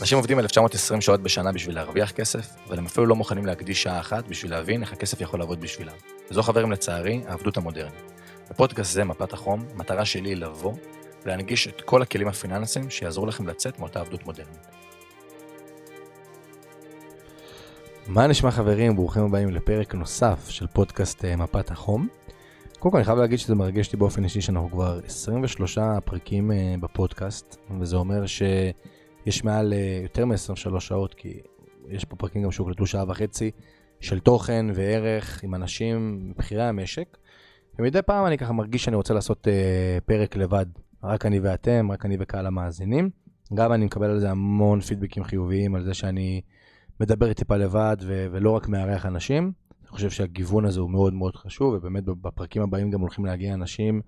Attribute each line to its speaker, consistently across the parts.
Speaker 1: אנשים עובדים 1920 שעות בשנה בשביל להרוויח כסף, אבל הם אפילו לא מוכנים להקדיש שעה אחת בשביל להבין איך הכסף יכול לעבוד בשבילם. וזו חברים לצערי, העבדות המודרנית. בפודקאסט זה מפת החום, המטרה שלי היא לבוא ולהנגיש את כל הכלים הפיננסיים שיעזרו לכם לצאת מאותה עבדות מודרנית. מה נשמע חברים? ברוכים הבאים לפרק נוסף של פודקאסט אה, מפת החום. קודם כל אני חייב להגיד שזה מרגש אותי באופן אישי שאנחנו כבר 23 פרקים אה, בפודקאסט, וזה אומר שיש מעל אה, יותר מ-23 שעות, כי יש פה פרקים גם שהוקלטו שעה וחצי של תוכן וערך עם אנשים מבכירי המשק. ומדי פעם אני ככה מרגיש שאני רוצה לעשות uh, פרק לבד, רק אני ואתם, רק אני וקהל המאזינים. גם אני מקבל על זה המון פידבקים חיוביים, על זה שאני מדבר טיפה לבד ו- ולא רק מארח אנשים. אני חושב שהגיוון הזה הוא מאוד מאוד חשוב, ובאמת בפרקים הבאים גם הולכים להגיע אנשים,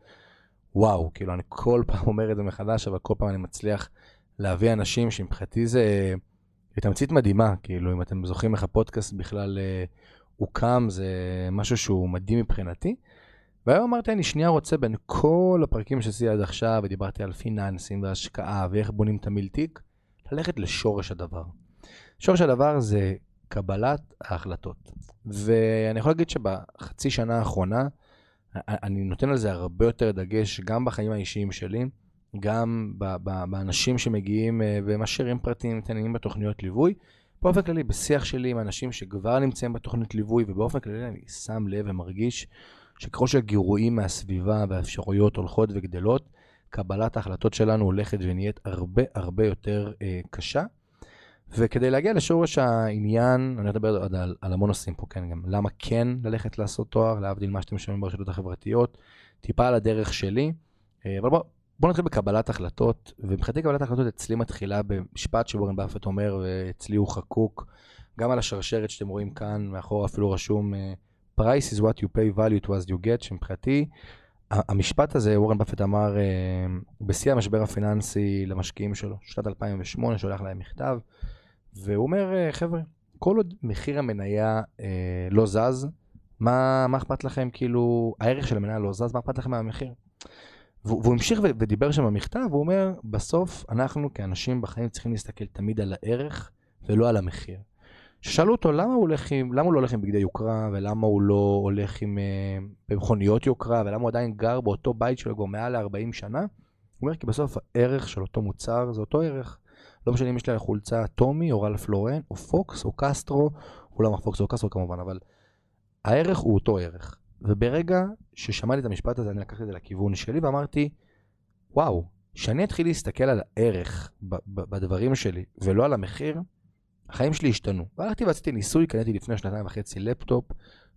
Speaker 1: וואו, כאילו אני כל פעם אומר את זה מחדש, אבל כל פעם אני מצליח להביא אנשים שמבחינתי זה תמצית מדהימה, כאילו אם אתם זוכרים איך הפודקאסט בכלל uh, הוקם, זה משהו שהוא מדהים מבחינתי. והיום אמרתי, אני שנייה רוצה בין כל הפרקים שעשיתי עד עכשיו, ודיברתי על פיננסים והשקעה ואיך בונים את המילתיק, ללכת לשורש הדבר. שורש הדבר זה קבלת ההחלטות. ואני יכול להגיד שבחצי שנה האחרונה, אני נותן על זה הרבה יותר דגש, גם בחיים האישיים שלי, גם באנשים שמגיעים אה, ומשאירים פרטים קטנים בתוכניות ליווי. באופן כללי, בשיח שלי עם אנשים שכבר נמצאים בתוכנית ליווי, ובאופן כללי אני שם לב ומרגיש שככל שהגירויים מהסביבה והאפשרויות הולכות וגדלות, קבלת ההחלטות שלנו הולכת ונהיית הרבה הרבה יותר אה, קשה. וכדי להגיע לשורש העניין, אני אדבר עוד על, על המון נושאים פה, כן, גם למה כן ללכת לעשות תואר, להבדיל מה שאתם שומעים ברשתות החברתיות, טיפה על הדרך שלי, אה, אבל בואו בוא נתחיל בקבלת החלטות, ומבחינתי קבלת החלטות אצלי מתחילה במשפט שוורן באפט אומר, ואצלי הוא חקוק, גם על השרשרת שאתם רואים כאן, מאחור אפילו רשום, אה, price is what you pay, value to as you get, שמבחינתי, המשפט הזה, וורן באפט אמר אה, בשיא המשבר הפיננסי למשקיעים שלו, שנת 2008, שולח להם מכתב, והוא אומר, אה, חבר'ה, כל עוד מחיר המניה לא זז, מה, מה אכפת לכם, כאילו, הערך של המניה לא זז, מה אכפת לכם מהמחיר? והוא המשיך ודיבר שם במכתב, והוא אומר, בסוף אנחנו כאנשים בחיים צריכים להסתכל תמיד על הערך ולא על המחיר. ששאלו אותו למה הוא, הולך עם, למה הוא לא הולך עם בגדי יוקרה, ולמה הוא לא הולך עם uh, במכוניות יוקרה, ולמה הוא עדיין גר באותו בית שלו כבר מעל ל-40 שנה, הוא אומר כי בסוף הערך של אותו מוצר זה אותו ערך. לא משנה אם יש לי חולצה טומי, או רלף לורן, או פוקס, או קסטרו, אולי לא פוקס או קסטרו כמובן, אבל הערך הוא אותו ערך. וברגע ששמעתי את המשפט הזה, אני לקחתי את זה לכיוון שלי ואמרתי, וואו, שאני אתחיל להסתכל על הערך בדברים שלי ולא על המחיר, החיים שלי השתנו. והלכתי ועשיתי ניסוי, קניתי לפני שנתיים וחצי לפטופ,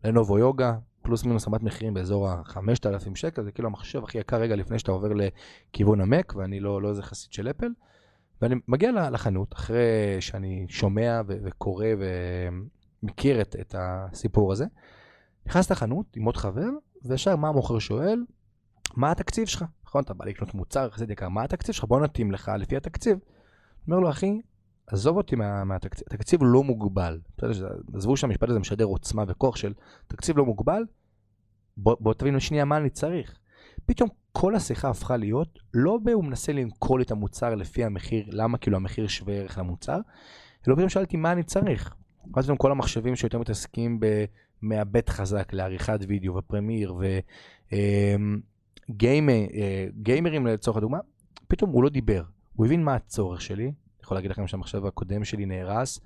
Speaker 1: לנובו יוגה, פלוס מינוס רמת מחירים באזור ה-5,000 שקל, זה כאילו המחשב הכי יקר רגע לפני שאתה עובר לכיוון המק, ואני לא, לא איזה חסיד של אפל. ואני מגיע לחנות, אחרי שאני שומע ו- וקורא ומכיר את, את הסיפור הזה, נכנס לחנות עם עוד חבר, וישר מה המוכר שואל? מה התקציב שלך? נכון, אתה בא לקנות מוצר יחסית יקר, מה התקציב שלך? בוא נתאים לך לפי התקציב. אומר לו, אחי, עזוב אותי מה, מהתקציב, התקציב לא מוגבל. עזבו שהמשפט הזה משדר עוצמה וכוח של תקציב לא מוגבל, בוא, בוא תבינו שנייה מה אני צריך. פתאום כל השיחה הפכה להיות, לא הוא מנסה למכור לי את המוצר לפי המחיר, למה כאילו המחיר שווה ערך למוצר, אלא פתאום שאלתי מה אני צריך. ואז פתאום כל המחשבים שיותר מתעסקים במעבד חזק לעריכת וידאו ופרמיר וגיימרים אה, לצורך הדוגמה, פתאום הוא לא דיבר, הוא הבין מה הצורך שלי, יכול להגיד לכם שהמחשב הקודם שלי נהרס,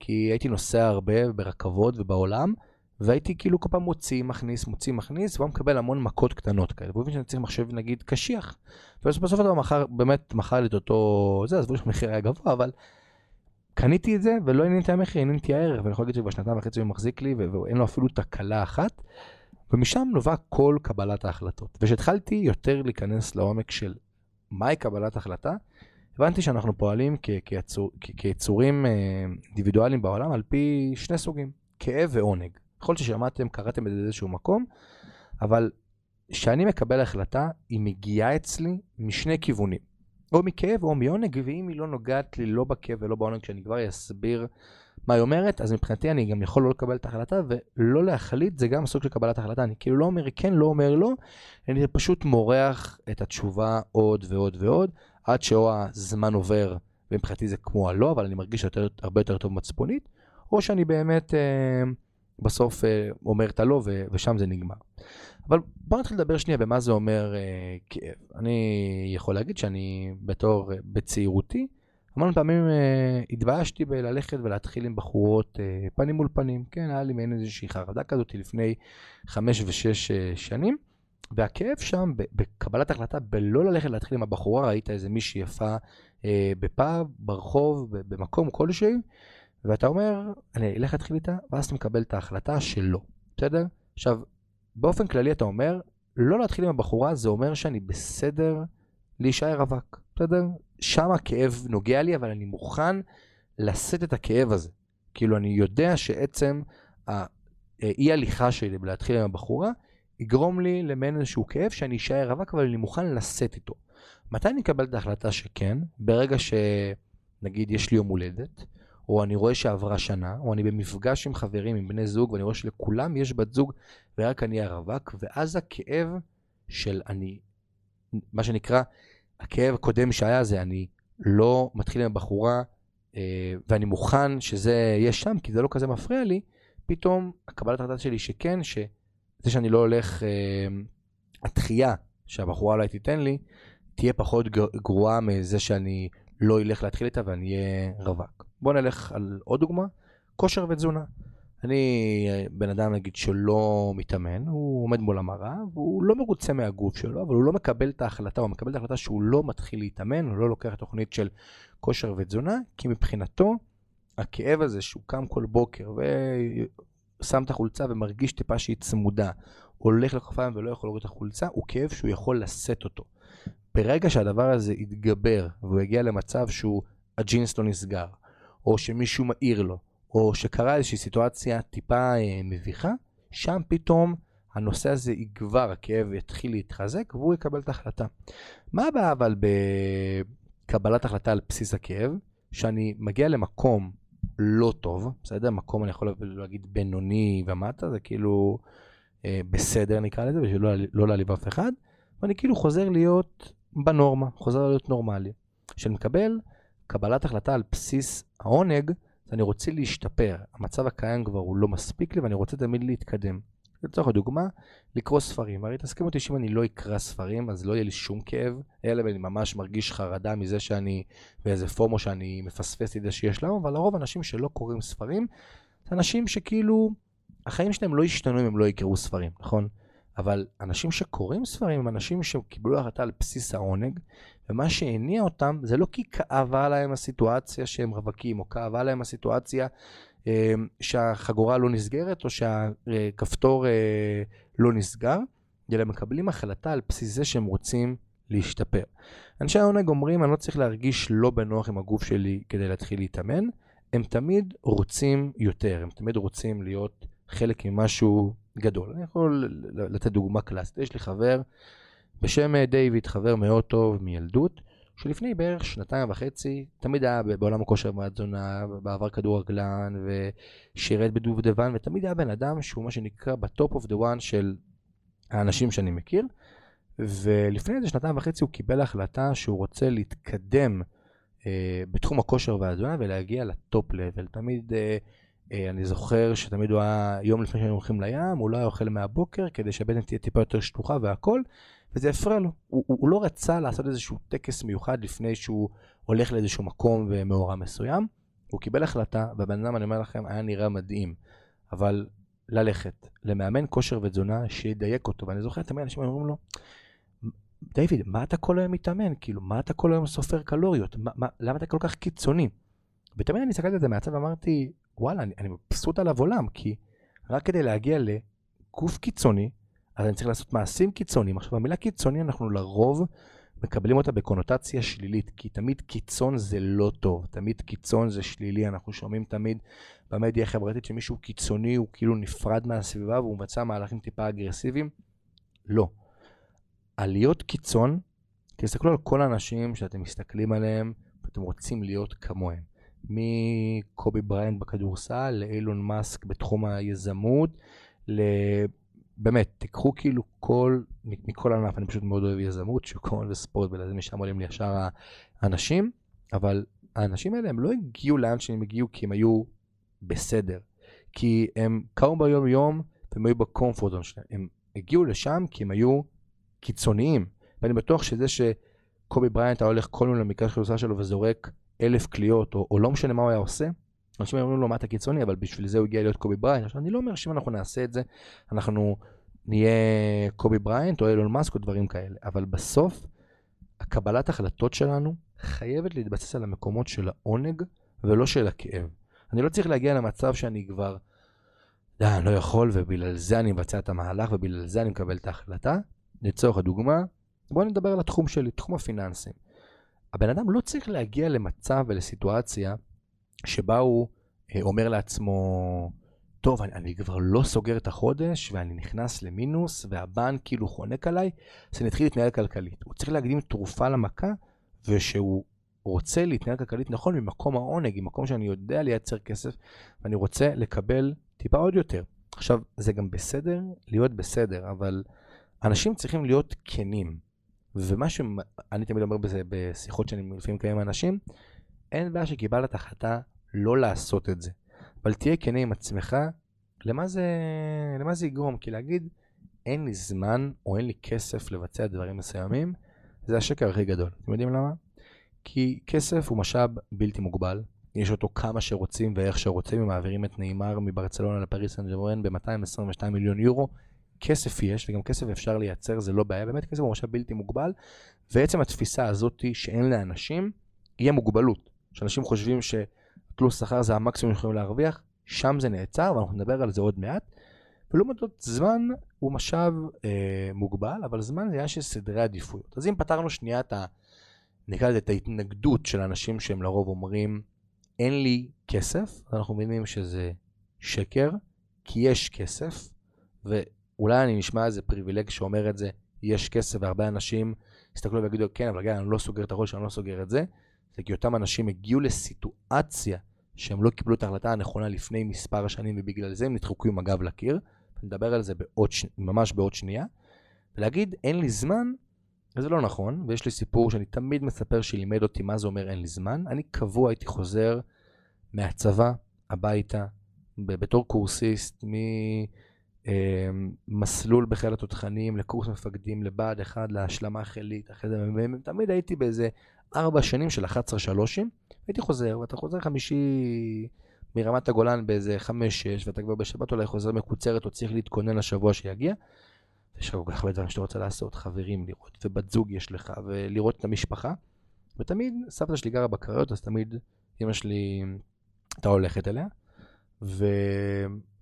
Speaker 1: כי הייתי נוסע הרבה ברכבות ובעולם, והייתי כאילו כל פעם מוציא, מכניס, מוציא, מכניס, והוא מקבל המון מכות קטנות כאלה. והוא מבין שאני צריך מחשב נגיד קשיח. ובסוף הדבר מחר, באמת מכר את אותו, זה, עזבו שהמחיר היה גבוה, אבל קניתי את זה ולא עניינתי המחיר, עניינתי הערך, ואני יכול להגיד שכבר שנתיים וחצי הוא מחזיק לי, ואין לו אפילו תקלה אחת. ומשם נובע כל קבלת ההחלטות. וכשהתחלתי יותר להיכנס לעומק של מהי קבלת החלטה, הבנתי שאנחנו פועלים כיצור, כיצורים אה, אינדיבידואליים בעולם על פי שני סוגים, כאב ועונג. יכול ששמעתם, קראתם את זה באיזשהו מקום, אבל כשאני מקבל החלטה, היא מגיעה אצלי משני כיוונים. או מכאב או מעונג, ואם היא לא נוגעת לי לא בכאב ולא בעונג, כשאני כבר אסביר מה היא אומרת, אז מבחינתי אני גם יכול לא לקבל את ההחלטה, ולא להחליט זה גם סוג של קבלת החלטה. אני כאילו לא אומר כן, לא אומר לא, אני פשוט מורח את התשובה עוד ועוד ועוד, עד שאו הזמן עובר ומבחינתי זה כמו הלא, אבל אני מרגיש יותר, הרבה יותר טוב מצפונית, או שאני באמת אה, בסוף אה, אומר את הלא ושם זה נגמר. אבל בוא נתחיל לדבר שנייה במה זה אומר אה, כאב. אני יכול להגיד שאני בתור, אה, בצעירותי, המון פעמים התביישתי בללכת ולהתחיל עם בחורות פנים מול פנים. כן, היה לי מעין איזושהי חרדה כזאת לפני חמש ושש שנים. והכאב שם, בקבלת החלטה בלא ללכת להתחיל עם הבחורה, ראית איזה מישהי יפה אה, בפאב, ברחוב, במקום כלשהו, ואתה אומר, אני אלך להתחיל איתה, ואז אתה מקבל את ההחלטה שלא, בסדר? עכשיו, באופן כללי אתה אומר, לא להתחיל עם הבחורה זה אומר שאני בסדר להישאר רווק, בסדר? שם הכאב נוגע לי, אבל אני מוכן לשאת את הכאב הזה. כאילו, אני יודע שעצם האי הליכה שלי בלהתחיל עם הבחורה, יגרום לי למעין איזשהו כאב שאני אשאר רווק, אבל אני מוכן לשאת איתו. מתי אני אקבל את ההחלטה שכן? ברגע שנגיד יש לי יום הולדת, או אני רואה שעברה שנה, או אני במפגש עם חברים, עם בני זוג, ואני רואה שלכולם יש בת זוג ורק אני הרווק, ואז הכאב של אני, מה שנקרא, הכאב הקודם שהיה זה אני לא מתחיל עם הבחורה, אה, ואני מוכן שזה יהיה שם, כי זה לא כזה מפריע לי, פתאום הקבלת ההחלטה שלי שכן, שזה שאני לא הולך, אה, התחייה שהבחורה אולי תיתן לי, תהיה פחות גרועה מזה שאני לא אלך להתחיל איתה ואני אהיה רווק. בוא נלך על עוד דוגמה, כושר ותזונה. אני בן אדם נגיד שלא מתאמן, הוא עומד מול המראה והוא לא מרוצה מהגוף שלו, אבל הוא לא מקבל את ההחלטה, הוא מקבל את ההחלטה שהוא לא מתחיל להתאמן, הוא לא לוקח תוכנית של כושר ותזונה, כי מבחינתו הכאב הזה שהוא קם כל בוקר ושם את החולצה ומרגיש טיפה שהיא צמודה, הולך לכפיים ולא יכול להוריד את החולצה, הוא כאב שהוא יכול לשאת אותו. ברגע שהדבר הזה יתגבר והוא יגיע למצב שהוא, הג'ינס לא נסגר, או שמישהו מעיר לו, או שקרה איזושהי סיטואציה טיפה אה, מביכה, שם פתאום הנושא הזה יגבר, הכאב יתחיל להתחזק והוא יקבל את ההחלטה. מה הבעיה אבל בקבלת החלטה על בסיס הכאב? שאני מגיע למקום לא טוב, בסדר? מקום אני יכול להגיד בינוני ומטה, זה כאילו אה, בסדר נקרא לזה, בשביל לא, לא להעליב אף אחד, ואני כאילו חוזר להיות בנורמה, חוזר להיות נורמלי. כשאני מקבל קבלת החלטה על בסיס העונג, אז אני רוצה להשתפר. המצב הקיים כבר הוא לא מספיק לי ואני רוצה תמיד להתקדם. לצורך הדוגמה, לקרוא ספרים. הרי תסכים אותי שאם אני לא אקרא ספרים, אז לא יהיה לי שום כאב, אלא אני ממש מרגיש חרדה מזה שאני באיזה פומו שאני מפספס את זה שיש לנו, אבל לרוב אנשים שלא קוראים ספרים, זה אנשים שכאילו, החיים שלהם לא ישתנו אם הם לא יקראו ספרים, נכון? אבל אנשים שקוראים ספרים הם אנשים שקיבלו החלטה על בסיס העונג, ומה שהניע אותם זה לא כי כאבה להם הסיטואציה שהם רווקים, או כאבה להם הסיטואציה אה, שהחגורה לא נסגרת, או שהכפתור אה, לא נסגר, אלא מקבלים החלטה על בסיס זה שהם רוצים להשתפר. אנשי העונג אומרים, אני לא צריך להרגיש לא בנוח עם הגוף שלי כדי להתחיל להתאמן, הם תמיד רוצים יותר, הם תמיד רוצים להיות חלק ממשהו גדול. אני יכול לתת דוגמה קלאסית. יש לי חבר בשם אה, דיוויד, חבר מאוד טוב מילדות, שלפני בערך שנתיים וחצי, תמיד היה בעולם הכושר והתזונה, בעבר כדורגלן, ושירת בדובדבן, ותמיד היה בן אדם שהוא מה שנקרא ב top of the one של האנשים שאני מכיר. ולפני איזה שנתיים וחצי הוא קיבל החלטה שהוא רוצה להתקדם אה, בתחום הכושר והתזונה ולהגיע לטופ לבל. תמיד אה, אה, אני זוכר שתמיד הוא היה, יום לפני שהיינו הולכים לים, הוא לא היה אוכל מהבוקר כדי שהבטן תהיה טיפה יותר שטוחה והכל, וזה הפריע לו. הוא, הוא, הוא לא רצה לעשות איזשהו טקס מיוחד לפני שהוא הולך לאיזשהו מקום ומאורע מסוים. הוא קיבל החלטה, והבן אדם, אני אומר לכם, היה נראה מדהים. אבל ללכת למאמן כושר ותזונה שידייק אותו, ואני זוכר תמיד אנשים אומרים לו, דיוויד, מה אתה כל היום מתאמן? כאילו, מה אתה כל היום סופר קלוריות? מה, מה, למה אתה כל כך קיצוני? ותמיד אני הסתכלתי על זה מהצד ואמרתי, וואלה, אני, אני מבסוט עליו עולם, כי רק כדי להגיע לגוף קיצוני, אז אני צריך לעשות מעשים קיצוניים. עכשיו, המילה קיצוני, אנחנו לרוב מקבלים אותה בקונוטציה שלילית, כי תמיד קיצון זה לא טוב, תמיד קיצון זה שלילי, אנחנו שומעים תמיד במדיה החברתית שמישהו קיצוני הוא כאילו נפרד מהסביבה והוא מבצע מהלכים טיפה אגרסיביים. לא. עליות קיצון, תסתכלו על כל האנשים שאתם מסתכלים עליהם ואתם רוצים להיות כמוהם. מקובי בריינט בכדורסל, לאילון מאסק בתחום היזמות, באמת, תיקחו כאילו כל, מכל ענף, אני פשוט מאוד אוהב יזמות, שוק ההון וספורט, ולזה משם עולים לי ישר האנשים, אבל האנשים האלה הם לא הגיעו לאן שהם הגיעו כי הם היו בסדר. כי הם קרו ביום יום והם היו ב comfort zone שלהם. הם הגיעו לשם כי הם היו קיצוניים. ואני בטוח שזה שקובי בריינט היה הולך כל מיני למקרה של שלו וזורק אלף קליעות, או, או לא משנה מה הוא היה עושה, אנשים אומרים לו מה אתה קיצוני, אבל בשביל זה הוא הגיע להיות קובי בריינט. עכשיו אני לא אומר שאם אנחנו נעשה את זה, אנחנו נהיה קובי בריינט או אילון מאסק או דברים כאלה, אבל בסוף, הקבלת החלטות שלנו חייבת להתבסס על המקומות של העונג ולא של הכאב. אני לא צריך להגיע למצב שאני כבר, די, אני לא יכול ובגלל זה אני מבצע את המהלך ובגלל זה אני מקבל את ההחלטה. לצורך הדוגמה, בואו נדבר על התחום שלי, תחום הפיננסים. הבן אדם לא צריך להגיע למצב ולסיטואציה שבה הוא אה, אומר לעצמו, טוב, אני, אני כבר לא סוגר את החודש ואני נכנס למינוס והבנק כאילו חונק עליי, אז אני אתחיל להתנהל כלכלית. הוא צריך להקדים תרופה למכה ושהוא רוצה להתנהל כלכלית נכון ממקום העונג, ממקום שאני יודע לייצר כסף ואני רוצה לקבל טיפה עוד יותר. עכשיו, זה גם בסדר להיות בסדר, אבל אנשים צריכים להיות כנים. ומה שאני תמיד אומר בזה בשיחות שאני לפעמים מקיים עם אנשים, אין בעיה שקיבלת החלטה לא לעשות את זה. אבל תהיה כנה עם עצמך, למה זה, למה זה יגרום? כי להגיד, אין לי זמן או אין לי כסף לבצע דברים מסוימים, זה השקר הכי גדול. אתם יודעים למה? כי כסף הוא משאב בלתי מוגבל, יש אותו כמה שרוצים ואיך שרוצים, הם מעבירים את נאמר מברצלונה לפריס סן ג'רמן ב-222 מיליון יורו. כסף יש, וגם כסף אפשר לייצר, זה לא בעיה, באמת כסף הוא משאב בלתי מוגבל, ועצם התפיסה הזאת שאין לאנשים, יהיה מוגבלות. שאנשים חושבים שתלוש שכר זה המקסימום שיכולים להרוויח, שם זה נעצר, ואנחנו נדבר על זה עוד מעט. ולעומת זאת, זמן הוא משאב אה, מוגבל, אבל זמן זה עניין של סדרי עדיפויות. אז אם פתרנו שנייה את ה... נקרא לזה את ההתנגדות של אנשים שהם לרוב אומרים, אין לי כסף, אנחנו מבינים שזה שקר, כי יש כסף, ואולי אני נשמע איזה פריבילג שאומר את זה, יש כסף, והרבה אנשים יסתכלו ויגידו, כן, אבל גיא, אני לא סוגר את הראש, אני לא סוגר את זה. זה כי אותם אנשים הגיעו לסיטואציה שהם לא קיבלו את ההחלטה הנכונה לפני מספר שנים, ובגלל זה הם נדחקו עם הגב לקיר. נדבר על זה בעוד, ממש בעוד שנייה. ולהגיד, אין לי זמן, וזה לא נכון, ויש לי סיפור שאני תמיד מספר שלימד אותי מה זה אומר אין לי זמן. אני קבוע הייתי חוזר מהצבא הביתה, בתור קורסיסט, ממסלול אמ, בחיל התותחנים לקורס מפקדים לבה"ד 1 להשלמה חילית, אחרי זה תמיד הייתי באיזה ארבע שנים של 11 שלושים, הייתי חוזר, ואתה חוזר חמישי מרמת הגולן באיזה חמש-שש, ואתה כבר בשבת אולי חוזר מקוצרת או צריך להתכונן לשבוע שיגיע. יש לך כל כך הרבה דברים שאתה רוצה לעשות, חברים לראות, ובת זוג יש לך, ולראות את המשפחה. ותמיד, סבתא שלי גרה בקריות, אז תמיד אמא שלי הייתה הולכת אליה.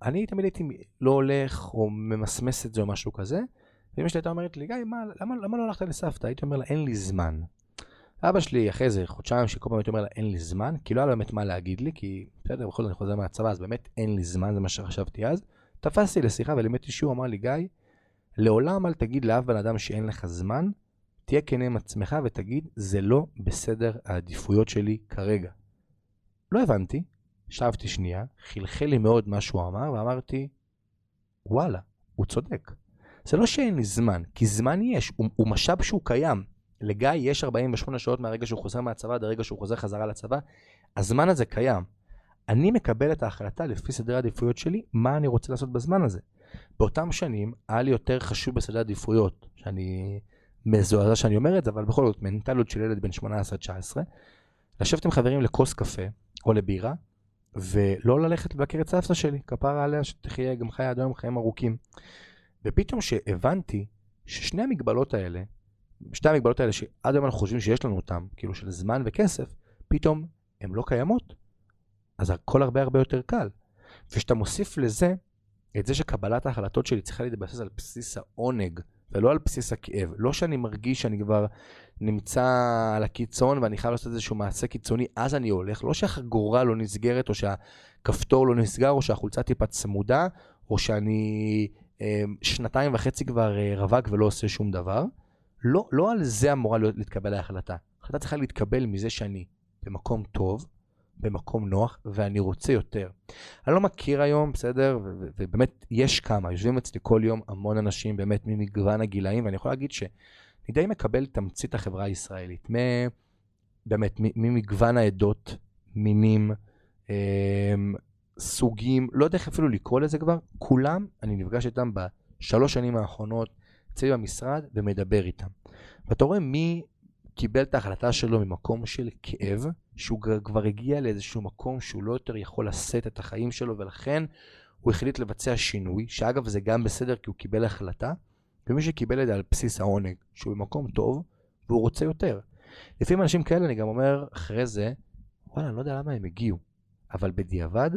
Speaker 1: ואני תמיד הייתי לא הולך או ממסמס את זה או משהו כזה. ואמא שלי הייתה אומרת לי, גיא, מה, למה, למה לא הלכת לסבתא? הייתי אומר לה, אין לי זמן. אבא שלי אחרי איזה חודשיים שכל פעם הייתי אומר לה, אין לי זמן, כי לא היה לו באמת מה להגיד לי, כי בסדר, בכל זאת אני חוזר מהצבא, אז באמת אין לי זמן, זה מה שחשבתי אז. תפסתי לשיחה ולימדתי שהוא אמר לי, גיא, לעולם אל תגיד לאף בן אדם שאין לך זמן, תהיה כן עם עצמך ותגיד, זה לא בסדר העדיפויות שלי כרגע. לא הבנתי, שבתי שנייה, חלחל לי מאוד מה שהוא אמר, ואמרתי, וואלה, הוא צודק. זה לא שאין לי זמן, כי זמן יש, הוא, הוא משאב שהוא קיים. לגיא יש 48 שעות מהרגע שהוא חוזר מהצבא עד הרגע שהוא חוזר חזרה לצבא, הזמן הזה קיים. אני מקבל את ההחלטה לפי סדרי העדיפויות שלי, מה אני רוצה לעשות בזמן הזה. באותם שנים היה לי יותר חשוב בסדרי עדיפויות, שאני מזועזע שאני אומר את זה, אבל בכל זאת, מנטליות של ילד בן 18-19, לשבת עם חברים לכוס קפה או לבירה, ולא ללכת לבקר את סבתא שלי, כפרה עליה שתחיה גם חיה עד היום חיים ארוכים. ופתאום שהבנתי ששני המגבלות האלה, שתי המגבלות האלה שעד היום אנחנו חושבים שיש לנו אותן, כאילו של זמן וכסף, פתאום הן לא קיימות. אז הכל הרבה הרבה יותר קל. וכשאתה מוסיף לזה את זה שקבלת ההחלטות שלי צריכה להתבסס על בסיס העונג, ולא על בסיס הכאב. לא שאני מרגיש שאני כבר נמצא על הקיצון ואני חייב לעשות איזשהו מעשה קיצוני, אז אני הולך. לא שהחגורה לא נסגרת, או שהכפתור לא נסגר, או שהחולצה טיפה צמודה, או שאני אה, שנתיים וחצי כבר אה, רווק ולא עושה שום דבר. לא, לא על זה אמורה להתקבל ההחלטה. ההחלטה צריכה להתקבל מזה שאני במקום טוב, במקום נוח, ואני רוצה יותר. אני לא מכיר היום, בסדר, ובאמת יש כמה, יושבים אצלי כל יום המון אנשים, באמת ממגוון הגילאים, ואני יכול להגיד שאני די מקבל תמצית החברה הישראלית. באמת, ממגוון העדות, מינים, אה, סוגים, לא יודע איך אפילו לקרוא לזה כבר, כולם, אני נפגש איתם בשלוש שנים האחרונות אצלי במשרד ומדבר איתם. ואתה רואה מי קיבל את ההחלטה שלו ממקום של כאב, שהוא כבר הגיע לאיזשהו מקום שהוא לא יותר יכול לשאת את החיים שלו, ולכן הוא החליט לבצע שינוי, שאגב זה גם בסדר כי הוא קיבל החלטה, ומי שקיבל את זה על בסיס העונג, שהוא במקום טוב, והוא רוצה יותר. לפעמים אנשים כאלה, אני גם אומר אחרי זה, וואלה, אני לא יודע למה הם הגיעו, אבל בדיעבד,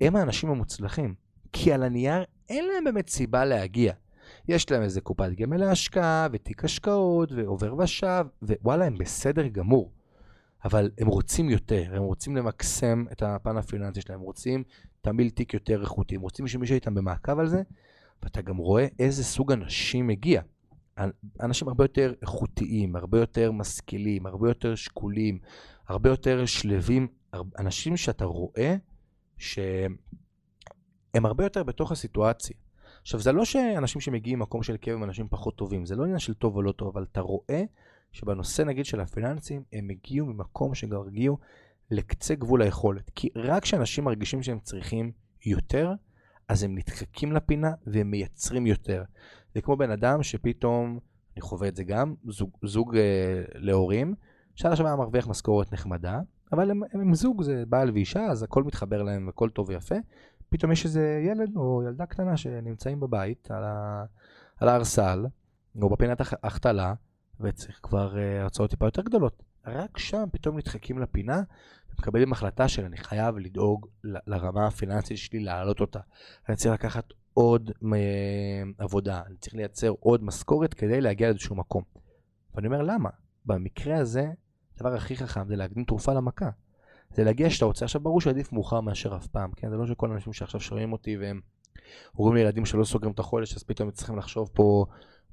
Speaker 1: הם האנשים המוצלחים. כי על הנייר אין להם באמת סיבה להגיע. יש להם איזה קופת גמל להשקעה, ותיק השקעות, ועובר ושב, ווואלה, הם בסדר גמור. אבל הם רוצים יותר, הם רוצים למקסם את הפן הפיננסי שלהם, הם רוצים תמיל תיק יותר איכותי, הם רוצים שמישהו איתם במעקב על זה, ואתה גם רואה איזה סוג אנשים מגיע. אנשים הרבה יותר איכותיים, הרבה יותר משכילים, הרבה יותר שקולים, הרבה יותר שלווים, אנשים שאתה רואה שהם הרבה יותר בתוך הסיטואציה. עכשיו, זה לא שאנשים שמגיעים ממקום של כאב הם אנשים פחות טובים, זה לא עניין של טוב או לא טוב, אבל אתה רואה שבנושא נגיד של הפיננסים, הם הגיעו ממקום שכבר הגיעו לקצה גבול היכולת. כי רק כשאנשים מרגישים שהם צריכים יותר, אז הם נדחקים לפינה והם מייצרים יותר. זה כמו בן אדם שפתאום, אני חווה את זה גם, זוג, זוג אה, להורים, שעד עכשיו היה מרוויח משכורת נחמדה, אבל הם, הם, הם זוג, זה בעל ואישה, אז הכל מתחבר להם והכל טוב ויפה. פתאום יש איזה ילד או ילדה קטנה שנמצאים בבית על, ה, על הארסל, או בפינת החתלה, וצריך כבר uh, הרצאות טיפה יותר גדולות. רק שם פתאום נדחקים לפינה, ומקבלים החלטה של אני חייב לדאוג לרמה הפיננסית שלי, להעלות אותה. אני צריך לקחת עוד uh, עבודה, אני צריך לייצר עוד משכורת כדי להגיע לאיזשהו מקום. ואני אומר, למה? במקרה הזה, הדבר הכי חכם זה להקדים תרופה למכה. זה להגיע שאתה רוצה. עכשיו ברור שעדיף מאוחר מאשר אף פעם, כן? זה לא שכל האנשים שעכשיו שומעים אותי והם אומרים לילדים שלא סוגרים את החודש, אז פתאום צריכים לחשוב פה,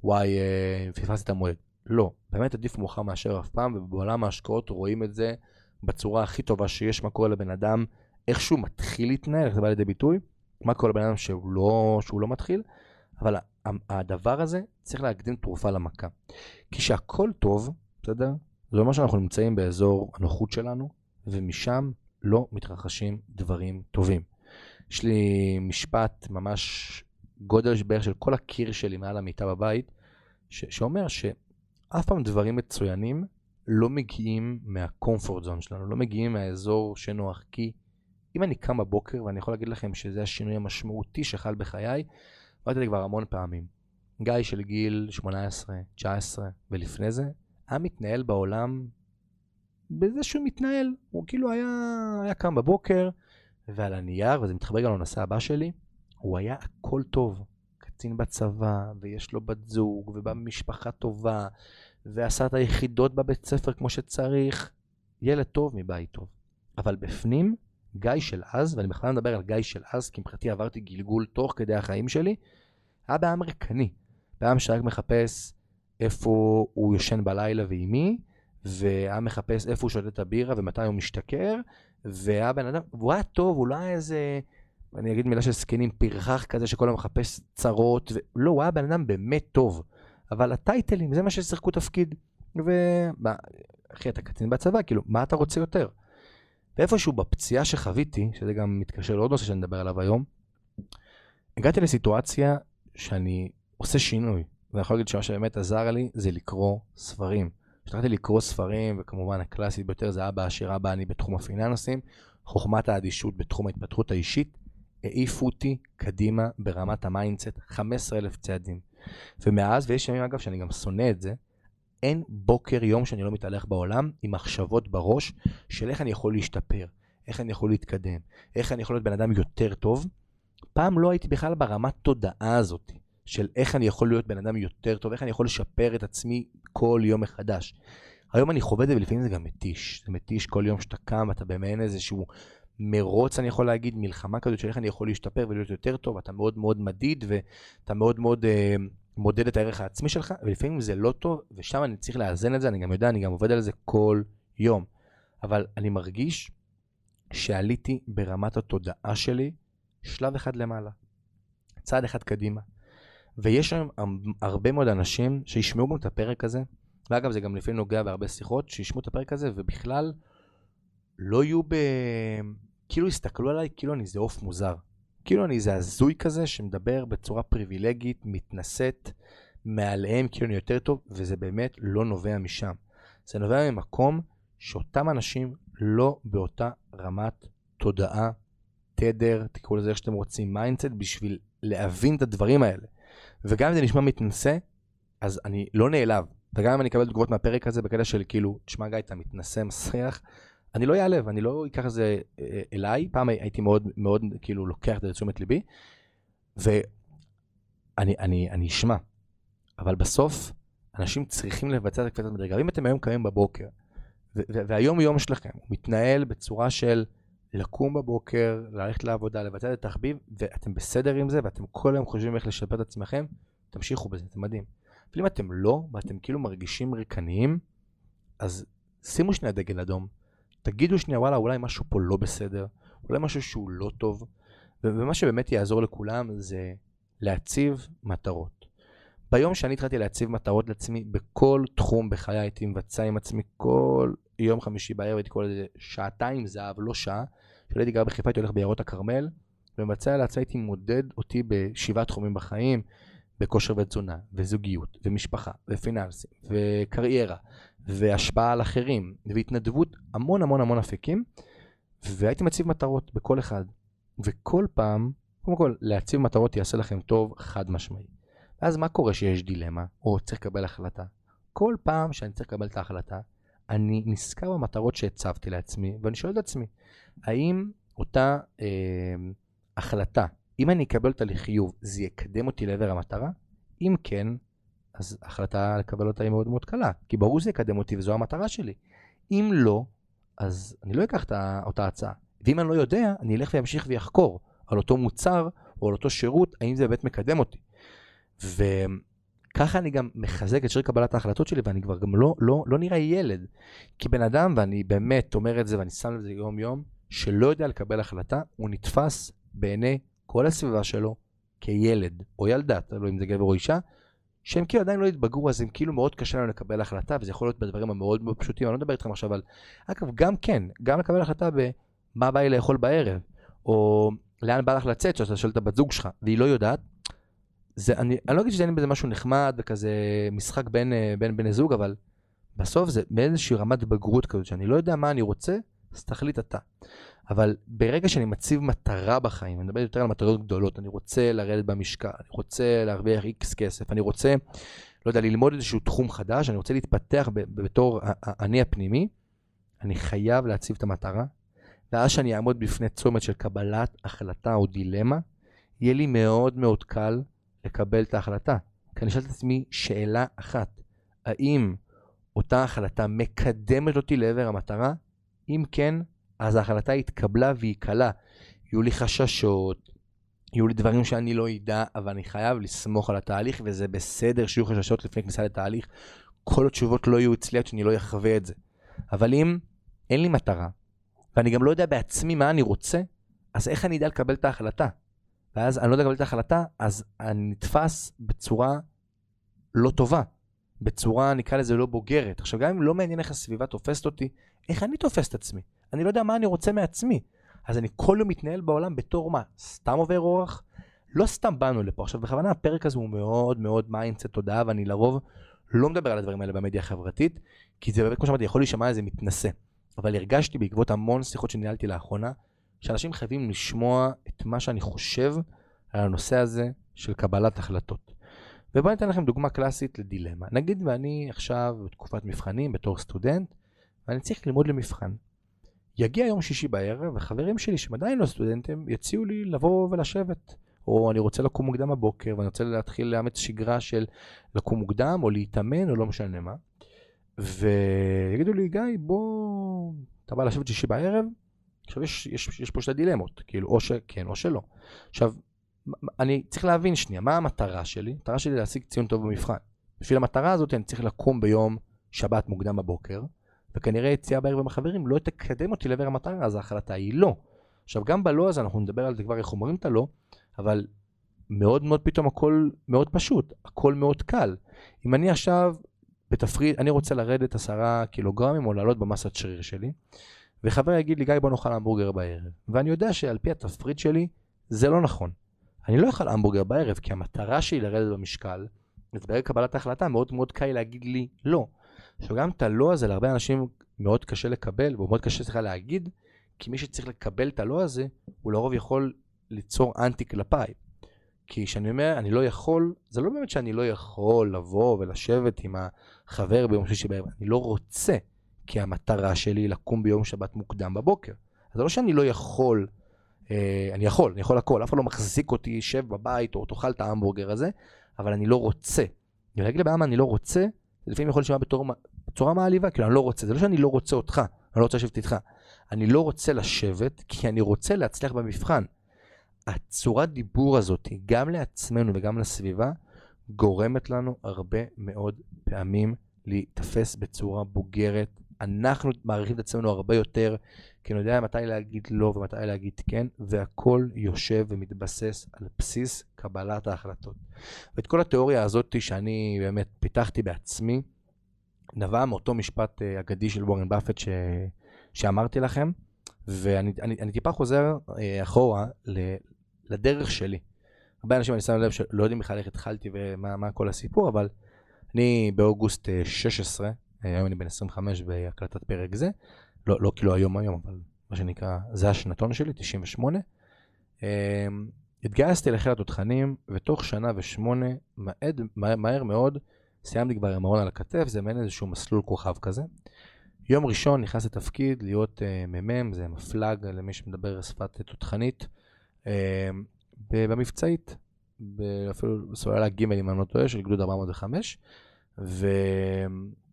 Speaker 1: וואי, אה, פספסתי את המועד. לא, באמת עדיף מאוחר מאשר אף פעם, ובעולם ההשקעות רואים את זה בצורה הכי טובה שיש, מה קורה לבן אדם, איך שהוא מתחיל להתנהל, איך זה בא לידי ביטוי, מה קורה לבן אדם שהוא לא, שהוא לא מתחיל, אבל הדבר הזה צריך להקדים תרופה למכה. כי שהכל טוב, בסדר? זה אומר שאנחנו נמצאים באזור הנוחות שלנו, ומשם לא מתרחשים דברים טובים. יש לי משפט ממש גודל בערך של כל הקיר שלי מעל המיטה בבית, ש- שאומר שאף פעם דברים מצוינים לא מגיעים מהקומפורט זון שלנו, לא מגיעים מהאזור שנוח. כי אם אני קם בבוקר, ואני יכול להגיד לכם שזה השינוי המשמעותי שחל בחיי, אמרתי לי כבר המון פעמים. גיא של גיל 18, 19 ולפני זה, היה מתנהל בעולם בזה שהוא מתנהל. הוא כאילו היה, היה קם בבוקר, ועל הנייר, וזה מתחבר גם לנושא הבא שלי, הוא היה הכל טוב. קצין בצבא, ויש לו בת זוג, ובא ממשפחה טובה, ועשה את היחידות בבית ספר כמו שצריך. ילד טוב מבית טוב. אבל בפנים, גיא של אז, ואני בכלל מדבר על גיא של אז, כי מבחינתי עברתי גלגול תוך כדי החיים שלי, היה בעם ריקני. בעם שרק מחפש איפה הוא יושן בלילה ועם מי, והיה מחפש איפה הוא שותה את הבירה ומתי הוא משתכר, והיה בן אדם, והוא היה טוב, הוא לא היה איזה, אני אגיד מילה של זקנים, פרחח כזה שכל היום מחפש צרות, ו... לא, הוא היה בן אדם באמת טוב. אבל הטייטלים, זה מה ששיחקו תפקיד. ו... אחי, אתה קצין בצבא, כאילו, מה אתה רוצה יותר? ואיפשהו בפציעה שחוויתי, שזה גם מתקשר לעוד נושא שאני מדבר עליו היום, הגעתי לסיטואציה שאני עושה שינוי. ואני יכול להגיד שמה שבאמת עזר לי זה לקרוא ספרים. כשהתחלתי לקרוא ספרים, וכמובן הקלאסית ביותר זה אבא עשיר אבא עני בתחום הפיננסים, חוכמת האדישות בתחום ההתפתחות האישית, העיפו אותי קדימה ברמת ה mindset 15,000 צעדים. ומאז, ויש ימים אגב שאני גם שונא את זה, אין בוקר, יום שאני לא מתהלך בעולם עם מחשבות בראש של איך אני יכול להשתפר, איך אני יכול להתקדם, איך אני יכול להיות בן אדם יותר טוב. פעם לא הייתי בכלל ברמת תודעה הזאת של איך אני יכול להיות בן אדם יותר טוב, איך אני יכול לשפר את עצמי כל יום מחדש. היום אני חווה את זה ולפעמים זה גם מתיש. זה מתיש כל יום שאתה קם ואתה במעין איזשהו מרוץ, אני יכול להגיד, מלחמה כזאת של איך אני יכול להשתפר ולהיות יותר טוב, אתה מאוד מאוד מדיד ואתה מאוד מאוד אה, מודד את הערך העצמי שלך, ולפעמים זה לא טוב, ושם אני צריך לאזן את זה, אני גם יודע, אני גם עובד על זה כל יום. אבל אני מרגיש שעליתי ברמת התודעה שלי שלב אחד למעלה, צעד אחד קדימה. ויש היום הרבה מאוד אנשים שישמעו גם את הפרק הזה, ואגב, זה גם לפעמים נוגע בהרבה שיחות, שישמעו את הפרק הזה, ובכלל לא יהיו ב... כאילו יסתכלו עליי כאילו אני איזה עוף מוזר. כאילו אני איזה הזוי כזה שמדבר בצורה פריבילגית, מתנשאת מעליהם כאילו אני יותר טוב, וזה באמת לא נובע משם. זה נובע ממקום שאותם אנשים לא באותה רמת תודעה, תדר, תקראו לזה איך שאתם רוצים, mindset, בשביל להבין את הדברים האלה. וגם אם זה נשמע מתנשא, אז אני לא נעלב. וגם אם אני אקבל תגובות מהפרק הזה בקטע של כאילו, תשמע גיא, אתה מתנשא, מסריח, אני לא אעלב, אני לא אקח את זה אה, אליי. פעם הייתי מאוד מאוד כאילו לוקח את זה לתשומת ליבי, ואני אני, אני אשמע. אבל בסוף, אנשים צריכים לבצע את הקפיצת מדרגה. ואם אתם היום קמים בבוקר, והיום יום שלכם מתנהל בצורה של לקום בבוקר, ללכת לעבודה, לבצע את התחביב, ואתם בסדר עם זה, ואתם כל היום חושבים איך לשפר את עצמכם, תמשיכו בזה, זה מדהים. אבל אם אתם לא, ואתם כאילו מרגישים ריקניים, אז שימו שנייה דגל אדום. תגידו שנייה, וואלה, אולי משהו פה לא בסדר, אולי משהו שהוא לא טוב, ומה שבאמת יעזור לכולם זה להציב מטרות. ביום שאני התחלתי להציב מטרות לעצמי, בכל תחום בחיי הייתי מבצע עם עצמי כל יום חמישי בערב, הייתי קורא לזה שעתיים זהב, לא שעה. כשהייתי גר בחיפה הייתי הולך ביערות הכרמל, ומבצע לעצמי הייתי מודד אותי בשבעה תחומים בחיים, בכושר ותזונה, וזוגיות, ומשפחה, ופיננסים, וקריירה, והשפעה על אחרים, והתנדבות, המון המון המון אפיקים, והייתי מציב מטרות בכל אחד. וכל פעם, קודם כל, להציב מטרות יעשה לכם טוב חד משמעי. ואז מה קורה שיש דילמה, או צריך לקבל החלטה? כל פעם שאני צריך לקבל את ההחלטה, אני נזכר במטרות שהצבתי לעצמי, ואני שואל את עצמי, האם אותה אה, החלטה, אם אני אקבל אותה לחיוב, זה יקדם אותי לעבר המטרה? אם כן, אז החלטה לקבל אותה היא מאוד מאוד קלה, כי ברור שזה יקדם אותי וזו המטרה שלי. אם לא, אז אני לא אקח את אותה הצעה. ואם אני לא יודע, אני אלך וימשיך ויחקור על אותו מוצר או על אותו שירות, האם זה באמת מקדם אותי. וככה אני גם מחזק את שיר קבלת ההחלטות שלי, ואני כבר גם לא, לא, לא נראה ילד. כי בן אדם, ואני באמת אומר את זה ואני שם לזה יום-יום, שלא יודע לקבל החלטה, הוא נתפס בעיני כל הסביבה שלו כילד או ילדה, תלוי אם זה גבר או אישה, שהם כאילו עדיין לא התבגרו, אז הם כאילו מאוד קשה להם לקבל החלטה, וזה יכול להיות בדברים המאוד מאוד פשוטים, אני לא מדבר איתכם עכשיו על... אגב, גם כן, גם לקבל החלטה במה בא לי לאכול בערב, או לאן בא לך לצאת, שאתה שואל את הבת זוג שלך, והיא לא יודעת, זה, אני, אני לא אגיד שאין בזה משהו נחמד וכזה משחק בין, אה, בני זוג, אבל בסוף זה באיזושהי רמת בגרות כזאת, שאני לא יודע מה אני רוצה, אז תחליט אתה. אבל ברגע שאני מציב מטרה בחיים, אני מדבר יותר על מטרות גדולות, אני רוצה לרדת במשקל, אני רוצה להרוויח איקס כסף, אני רוצה, לא יודע, ללמוד איזשהו תחום חדש, אני רוצה להתפתח בתור אני הפנימי, אני חייב להציב את המטרה, ואז שאני אעמוד בפני צומת של קבלת החלטה או דילמה, יהיה לי מאוד מאוד קל לקבל את ההחלטה. כי אני שואל את עצמי שאלה אחת, האם אותה החלטה מקדמת אותי לעבר המטרה? אם כן, אז ההחלטה התקבלה והיא קלה. יהיו לי חששות, יהיו לי דברים שאני לא אדע, אבל אני חייב לסמוך על התהליך, וזה בסדר שיהיו חששות לפני כניסה לתהליך. כל התשובות לא יהיו אצלי עד שאני לא אחווה את זה. אבל אם אין לי מטרה, ואני גם לא יודע בעצמי מה אני רוצה, אז איך אני אדע לקבל את ההחלטה? ואז אני לא יודע לקבל את ההחלטה, אז אני נתפס בצורה לא טובה. בצורה, נקרא לזה, לא בוגרת. עכשיו, גם אם לא מעניין איך הסביבה תופסת אותי, איך אני תופס את עצמי? אני לא יודע מה אני רוצה מעצמי. אז אני כל יום מתנהל בעולם בתור מה? סתם עובר אורח? לא סתם באנו לפה. עכשיו, בכוונה הפרק הזה הוא מאוד מאוד mindset תודעה, ואני לרוב לא מדבר על הדברים האלה במדיה החברתית, כי זה באמת, כמו שאמרתי, יכול להישמע איזה מתנשא. אבל הרגשתי בעקבות המון שיחות שניהלתי לאחרונה, שאנשים חייבים לשמוע את מה שאני חושב על הנושא הזה של קבלת החלטות. ובואו ניתן לכם דוגמה קלאסית לדילמה. נגיד ואני עכשיו בתקופת מבחנים בתור סטודנט, ואני צריך ללמוד למבחן. יגיע יום שישי בערב, וחברים שלי שהם עדיין לא סטודנטים, יציעו לי לבוא ולשבת. או אני רוצה לקום מוקדם בבוקר, ואני רוצה להתחיל לאמץ שגרה של לקום מוקדם, או להתאמן, או לא משנה מה. ויגידו לי, גיא, בוא, אתה בא לשבת שישי בערב? עכשיו יש, יש, יש פה שתי דילמות, כאילו, או שכן או שלא. עכשיו, אני צריך להבין שנייה, מה המטרה שלי? המטרה שלי להשיג ציון טוב במבחן. בשביל המטרה הזאת אני צריך לקום ביום שבת מוקדם בבוקר, וכנראה יציאה בערב עם החברים לא תקדם אותי לעבר המטרה, אז ההחלטה היא לא. עכשיו, גם בלא הזה, אנחנו נדבר על זה כבר איך אומרים את הלא, אבל מאוד מאוד פתאום הכל מאוד פשוט, הכל מאוד קל. אם אני עכשיו בתפריט, אני רוצה לרדת עשרה קילוגרמים או לעלות במסת שריר שלי, וחבר יגיד לי, גיא, בוא נאכל המבורגר בערב. ואני יודע שעל פי התפריט שלי, זה לא נכון. אני לא אוכל המבורגר בערב, כי המטרה שלי לרדת במשקל, אז ברגע קבלת ההחלטה מאוד מאוד קל להגיד לי לא. עכשיו גם את הלא הזה להרבה אנשים מאוד קשה לקבל, ומאוד קשה צריכה להגיד, כי מי שצריך לקבל את הלא הזה, הוא לרוב יכול ליצור אנטי כלפיי. כי כשאני אומר, אני לא יכול, זה לא באמת שאני לא יכול לבוא ולשבת עם החבר ביום שלישי בערב, אני לא רוצה, כי המטרה שלי היא לקום ביום שבת מוקדם בבוקר. אז זה לא שאני לא יכול, אני יכול, אני יכול הכל, אף אחד לא מחזיק אותי, שב בבית או תאכל את ההמבורגר הזה, אבל אני לא רוצה. אני להגיד לבן אני לא רוצה, זה לפעמים יכול להישמע בצורה מעליבה, כאילו אני לא רוצה, זה לא שאני לא רוצה אותך, אני לא רוצה לשבת איתך. אני לא רוצה לשבת, כי אני רוצה להצליח במבחן. הצורת דיבור הזאת, גם לעצמנו וגם לסביבה, גורמת לנו הרבה מאוד פעמים להיתפס בצורה בוגרת. אנחנו מעריכים את עצמנו הרבה יותר, כי אני יודע מתי להגיד לא ומתי להגיד כן, והכל יושב ומתבסס על בסיס קבלת ההחלטות. ואת כל התיאוריה הזאת שאני באמת פיתחתי בעצמי, נבע מאותו משפט אה, אגדי של וורן באפט ש... שאמרתי לכם, ואני אני, אני טיפה חוזר אה, אחורה לדרך שלי. הרבה אנשים, אני שם לב, שלא יודעים בכלל איך התחלתי ומה כל הסיפור, אבל אני באוגוסט 16, אה, היום אני בן 25 בהקלטת פרק זה, לא, לא כאילו היום היום, אבל מה שנקרא, זה השנתון שלי, 98. אה, התגייסתי לחיל התותחנים, ותוך שנה ושמונה, מעד, מהר מאוד, סיימתי כבר עם ארון על הכתף, זה מעין איזשהו מסלול כוכב כזה. יום ראשון נכנס לתפקיד להיות uh, מ"מ, זה מפלג למי שמדבר שפת תותחנית. אמ, במבצעית, אפילו בסוללה ג' אם אני לא טועה, של גדוד 405,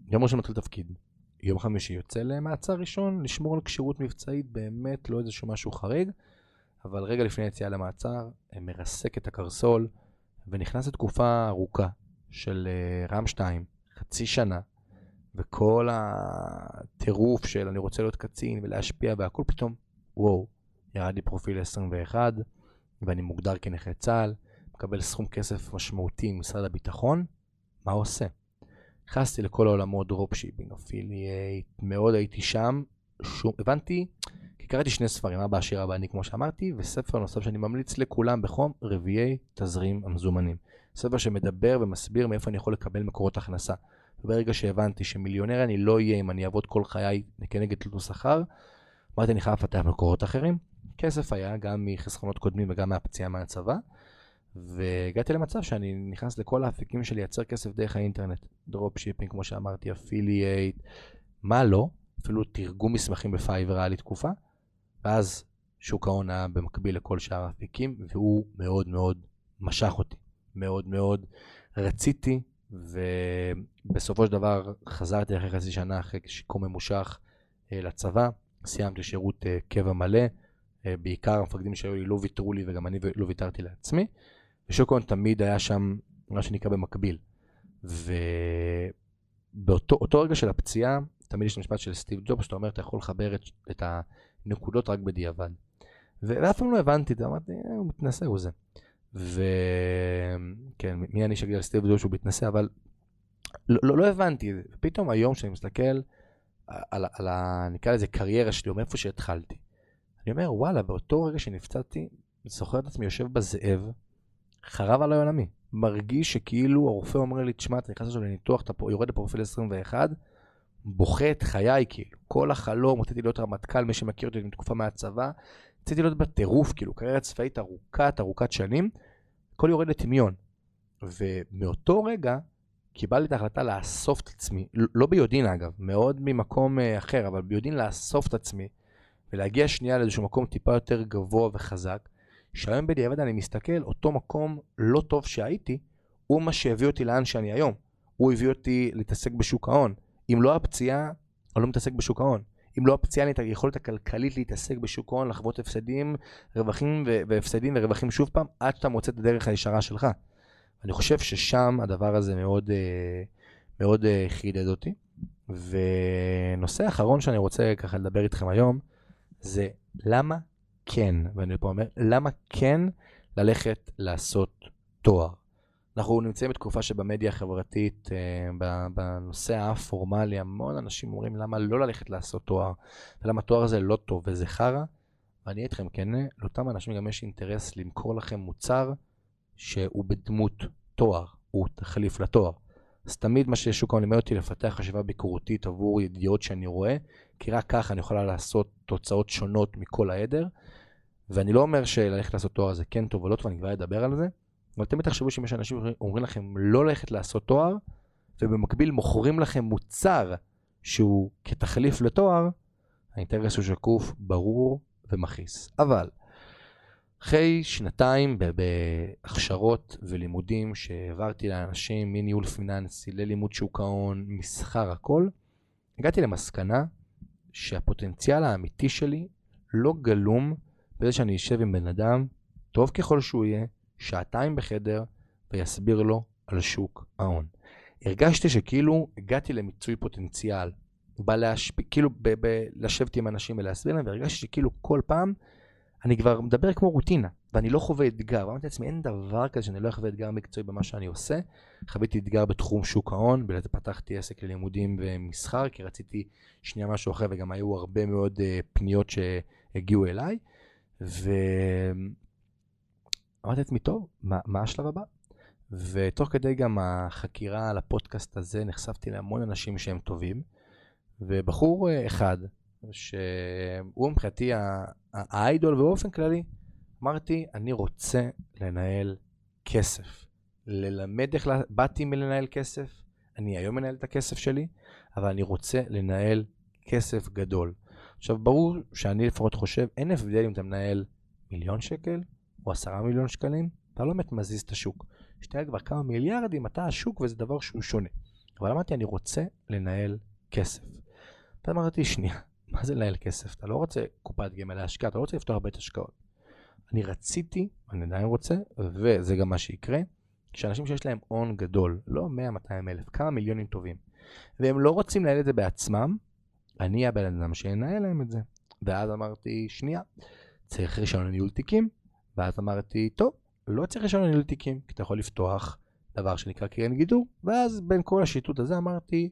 Speaker 1: ויום ראשון מתחיל תפקיד. יום חמישי יוצא למעצר ראשון, לשמור על כשירות מבצעית, באמת לא איזשהו משהו חריג, אבל רגע לפני היציאה למעצר, מרסק את הקרסול, ונכנס לתקופה ארוכה של אה, רם 2, חצי שנה, וכל הטירוף של אני רוצה להיות קצין ולהשפיע והכל פתאום, וואו, ירד לי פרופיל 21, ואני מוגדר כנכה צה"ל, מקבל סכום כסף משמעותי ממשרד הביטחון, מה עושה? נכנסתי לכל העולמות dropshipping, affiliate, מאוד הייתי שם, שום, הבנתי, כי קראתי שני ספרים, אבא עשיר אבא עני כמו שאמרתי, וספר נוסף שאני ממליץ לכולם בחום, רביעי תזרים המזומנים. ספר שמדבר ומסביר מאיפה אני יכול לקבל מקורות הכנסה. וברגע שהבנתי שמיליונר אני לא אהיה אם אני אעבוד כל חיי כנגד תלוש שכר, אמרתי אני חייב לפתח מקורות אחרים, כסף היה, גם מחסכונות קודמים וגם מהפציעה מהצבא, והגעתי למצב שאני נכנס לכל האפיקים של לייצר כסף דרך האינטרנט. dropshipping, כמו שאמרתי, affiliate, מה לא, אפילו תרגום מסמכים ב Fiverr היה לי תקופה, ואז שוק ההון היה במקביל לכל שאר האפיקים, והוא מאוד מאוד משך אותי. מאוד מאוד רציתי, ובסופו של דבר חזרתי אחרי חצי שנה, אחרי שיקום ממושך אה, לצבא, סיימתי שירות אה, קבע מלא. אה, בעיקר המפקדים שהיו לי לא ויתרו לי וגם אני לא ויתרתי לעצמי. ושוק ההון תמיד היה שם מה שנקרא במקביל. ובאותו רגע של הפציעה, תמיד יש משפט של סטיב ג'ובס, שאתה אומר, אתה יכול לחבר את, את הנקודות רק בדיעבד. ואף פעם לא הבנתי את זה, אמרתי, אה, הוא מתנשא, הוא זה. וכן, מי אני שאגיד על סטיב ג'ובס שהוא מתנשא, אבל לא, לא, לא הבנתי, ופתאום היום כשאני מסתכל על, על, על נקרא לזה קריירה שלי, או מאיפה שהתחלתי, אני אומר, וואלה, באותו רגע שנפצעתי, זוכר את עצמי יושב בזאב, חרב עליי עולמי. מרגיש שכאילו הרופא אומר לי, תשמע, אתה נכנס עכשיו לניתוח, אתה יורד לפרופיל 21, בוכה את חיי, כאילו. כל החלום, רציתי להיות רמטכ"ל, מי שמכיר אותי מתקופה מהצבא, רציתי להיות בטירוף, כאילו, קריירה צבאית ארוכת, ארוכת שנים, הכל יורד לטמיון. ומאותו רגע, קיבלתי את ההחלטה לאסוף את עצמי, לא ביודעין אגב, מאוד ממקום אה, אחר, אבל ביודעין לאסוף את עצמי. ולהגיע שנייה לאיזשהו מקום טיפה יותר גבוה וחזק, שהיום בדיעבד אני מסתכל, אותו מקום לא טוב שהייתי, הוא מה שהביא אותי לאן שאני היום. הוא הביא אותי להתעסק בשוק ההון. אם לא הפציעה, אני לא מתעסק בשוק ההון. אם לא הפציעה, את היכולת הכלכלית להתעסק בשוק ההון, לחוות הפסדים, רווחים והפסדים ורווחים שוב פעם, עד שאתה מוצא את הדרך הישרה שלך. אני חושב ששם הדבר הזה מאוד, אה, מאוד אה, חידד אותי. ונושא אחרון שאני רוצה ככה לדבר איתכם היום, זה למה כן, ואני פה אומר, למה כן ללכת לעשות תואר. אנחנו נמצאים בתקופה שבמדיה החברתית, אה, בנושא האף-פורמלי, המון אנשים אומרים למה לא ללכת לעשות תואר, ולמה תואר הזה לא טוב וזה חרא. ואני אהיה איתכם כן, לאותם אנשים גם יש אינטרס למכור לכם מוצר שהוא בדמות תואר, הוא תחליף לתואר. אז תמיד מה ששוק ההון לימד אותי לפתח חשיבה ביקורתית עבור ידיעות שאני רואה, כי רק ככה אני יכולה לעשות תוצאות שונות מכל העדר. ואני לא אומר שללכת לעשות תואר זה כן טוב או לא טוב, אני כבר אדבר על זה, אבל תמיד תחשבו שאם יש אנשים אומרים לכם לא ללכת לעשות תואר, ובמקביל מוכרים לכם מוצר שהוא כתחליף לתואר, האינטרס הוא שקוף, ברור ומכעיס. אבל אחרי שנתיים בהכשרות ולימודים שהעברתי לאנשים מניהול פיננסי ללימוד שוק ההון, מסחר, הכל, הגעתי למסקנה שהפוטנציאל האמיתי שלי לא גלום בזה שאני אשב עם בן אדם, טוב ככל שהוא יהיה, שעתיים בחדר, ויסביר לו על שוק ההון. הרגשתי שכאילו הגעתי למיצוי פוטנציאל, בא להשפיע, כאילו ב- ב- לשבת עם אנשים ולהסביר להם, והרגשתי שכאילו כל פעם אני כבר מדבר כמו רוטינה, ואני לא חווה אתגר. ואמרתי לעצמי, אין דבר כזה שאני לא אחווה אתגר מקצועי במה שאני עושה. חוויתי אתגר בתחום שוק ההון, זה פתחתי עסק ללימודים ומסחר, כי רציתי שנייה משהו אחר, וגם היו הרבה מאוד uh, פניות שהגיעו אליי. ואמרתי לעצמי, טוב, מה, מה השלב הבא? ותוך כדי גם החקירה על הפודקאסט הזה, נחשפתי להמון אנשים שהם טובים, ובחור אה, אחד, שהוא מבחינתי האיידול ובאופן כללי, אמרתי, אני רוצה לנהל כסף. ללמד איך, באתי מלנהל כסף, אני היום מנהל את הכסף שלי, אבל אני רוצה לנהל כסף גדול. עכשיו, ברור שאני לפחות חושב, אין הבדל אם אתה מנהל מיליון שקל או עשרה מיליון שקלים, אתה לא באמת מזיז את השוק. כשאתה כבר כמה מיליארדים, אתה השוק וזה דבר שהוא שונה. אבל אמרתי, אני רוצה לנהל כסף. ואז אמרתי, שנייה, מה זה לנהל כסף? אתה לא רוצה קופת גמל להשקעה, אתה לא רוצה לפתוח בית השקעות. אני רציתי, אני עדיין רוצה, וזה גם מה שיקרה, שאנשים שיש להם הון גדול, לא 100-200 אלף, כמה מיליונים טובים, והם לא רוצים לנהל את זה בעצמם, אני הבן אדם שינהל להם את זה. ואז אמרתי, שנייה, צריך רישיון לניהול תיקים, ואז אמרתי, טוב, לא צריך רישיון לניהול תיקים, כי אתה יכול לפתוח דבר שנקרא קרן גידור, ואז בין כל השיטוט הזה אמרתי,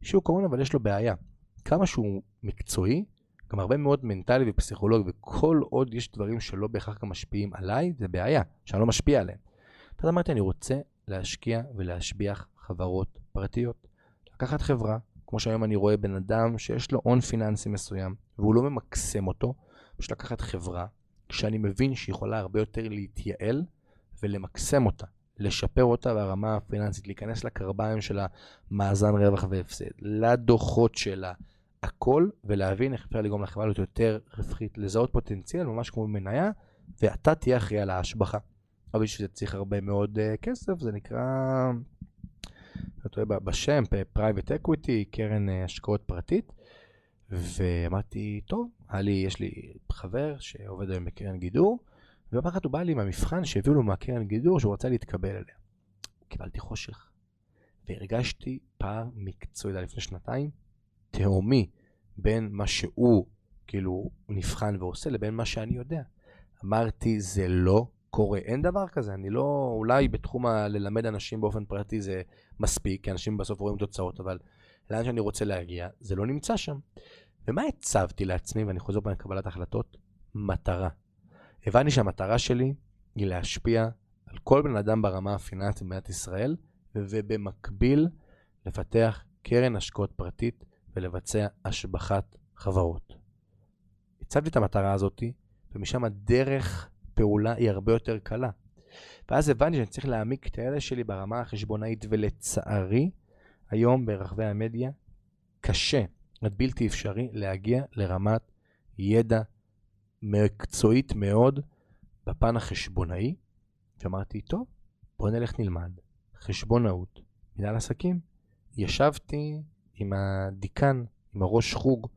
Speaker 1: שוק ההון אבל יש לו בעיה. כמה שהוא מקצועי, גם הרבה מאוד מנטלי ופסיכולוגי, וכל עוד יש דברים שלא בהכרח גם משפיעים עליי, זה בעיה, שאני לא משפיע עליהם. אז אמרתי, אני רוצה להשקיע ולהשביח חברות פרטיות. לקחת חברה, כמו שהיום אני רואה בן אדם שיש לו הון פיננסי מסוים, והוא לא ממקסם אותו, פשוט לקחת חברה שאני מבין שהיא יכולה הרבה יותר להתייעל ולמקסם אותה, לשפר אותה ברמה הפיננסית, להיכנס לקרביים של המאזן רווח והפסד, לדוחות שלה, הכל, ולהבין איך אפשר לגרום לחברה להיות יותר רווחית, לזהות פוטנציאל, ממש כמו מניה, ואתה תהיה אחראי על ההשבחה. אבל בשביל זה צריך הרבה מאוד אה, כסף, זה נקרא, אתה יודע, בשם, private equity, קרן אה, השקעות פרטית. ואמרתי, טוב, היה לי, יש לי חבר שעובד היום בקרן גידור, ופעם אחת הוא בא לי עם המבחן שהביאו לו מהקרן גידור שהוא רצה להתקבל אליה. קיבלתי חושך, והרגשתי פער מקצועי, לפני שנתיים, תהומי בין מה שהוא כאילו נבחן ועושה לבין מה שאני יודע. אמרתי, זה לא קורה, אין דבר כזה, אני לא, אולי בתחום ה... ללמד אנשים באופן פרטי זה מספיק, כי אנשים בסוף רואים תוצאות, אבל לאן שאני רוצה להגיע, זה לא נמצא שם. ומה הצבתי לעצמי, ואני חוזר פה לקבלת החלטות? מטרה. הבנתי שהמטרה שלי היא להשפיע על כל בן אדם ברמה הפיננסית במדינת ישראל, ובמקביל לפתח קרן השקעות פרטית ולבצע השבחת חברות. הצבתי את המטרה הזאת, ומשם הדרך פעולה היא הרבה יותר קלה. ואז הבנתי שאני צריך להעמיק את הידע שלי ברמה החשבונאית, ולצערי, היום ברחבי המדיה קשה עד בלתי אפשרי להגיע לרמת ידע מקצועית מאוד בפן החשבונאי. ואמרתי, טוב, בוא נלך נלמד חשבונאות, מנהל עסקים. ישבתי עם הדיקן, עם הראש חוג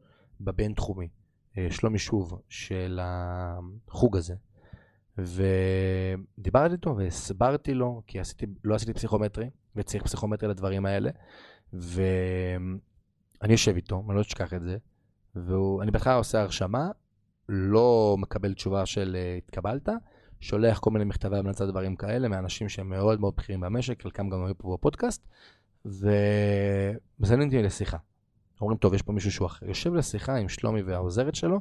Speaker 1: בבינתחומי, אה, שלומי שוב, של החוג הזה. ודיברתי איתו והסברתי לו, כי עשיתי, לא עשיתי פסיכומטרי, וצריך פסיכומטרי לדברים האלה, ואני יושב איתו, אני לא אשכח את זה, ואני בהתחלה עושה הרשמה, לא מקבל תשובה של אה, התקבלת, שולח כל מיני מכתבי המלצה דברים כאלה מאנשים שהם מאוד מאוד בכירים במשק, חלקם גם היו פה בפודקאסט, ומזמנים אותי לשיחה. אומרים, טוב, יש פה מישהו שהוא אחר. יושב לשיחה עם שלומי והעוזרת שלו,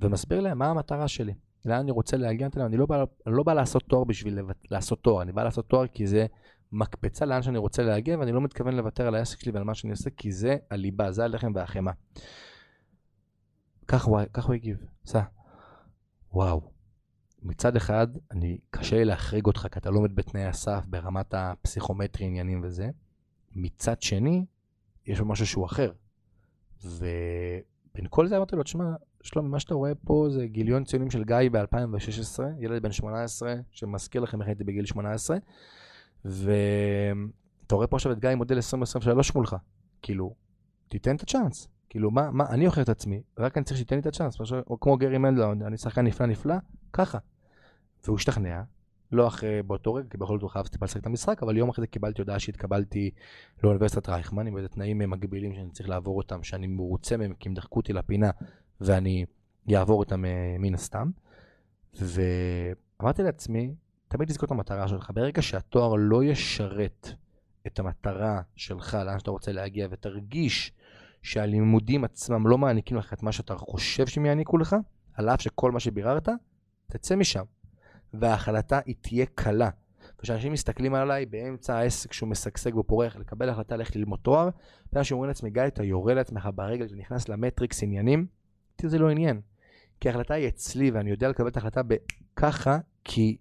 Speaker 1: ומסביר להם מה המטרה שלי. לאן אני רוצה להגיע, אני, אני, לא אני לא בא לעשות תואר בשביל לעשות תואר, אני בא לעשות תואר כי זה מקפצה לאן שאני רוצה להגיע, ואני לא מתכוון לוותר על העסק שלי ועל מה שאני עושה, כי זה הליבה, זה הלחם והחמאה. כך כך הוא הגיב, סע. וואו. מצד אחד, אני, קשה לי להחריג אותך, כי אתה לא עומד בתנאי הסף ברמת הפסיכומטרי, עניינים וזה. מצד שני, יש לו משהו שהוא אחר. ובין כל זה אמרתי לו, תשמע, שלומי, מה שאתה רואה פה זה גיליון ציונים של גיא ב-2016, ילד בן 18, שמזכיר לכם איך הייתי בגיל 18, ואתה רואה פה עכשיו את גיא מודל 2023 מולך, כאילו, תיתן את הצ'אנס. כאילו, מה, מה, אני אוכר את עצמי, רק אני צריך שתיתן לי את הצ'אנס, או כמו גרי מנדלון, אני שחקן נפלא נפלא, ככה. והוא השתכנע, לא אחרי באותו רגע, כי בכל זאת הוא חייב טיפה לשחק את המשחק, אבל יום אחרי זה קיבלתי הודעה שהתקבלתי לאוניברסיטת רייכמן, עם איזה תנאים מגבילים שאני צריך לעבור אותם, שאני מרוצה מהם, כי הם דחקו אותי לפינה, ואני אעבור אותם אה, מן הסתם. ואמרתי לעצמי, תמיד תזכור את המטרה שלך. ברגע שהתואר לא ישרת את המטרה שלך, לאן שאתה רוצה להגיע, ותרגיש שהלימודים עצמם לא מעניקים לך את מה שאתה חושב שהם יעניקו לך, על אף שכל מה שביררת, תצא משם. וההחלטה היא תהיה קלה. וכשאנשים מסתכלים עליי באמצע העסק שהוא משגשג ופורח, לקבל החלטה ללכת ללמוד תואר, ואנשים שאומרים לעצמי, גיא, אתה יורה לעצמך ברגל, אתה נכנס למטריקס עניינים, אותי זה לא עניין. כי ההחלטה היא אצלי, ואני יודע לקבל את ההחלטה בככה, כי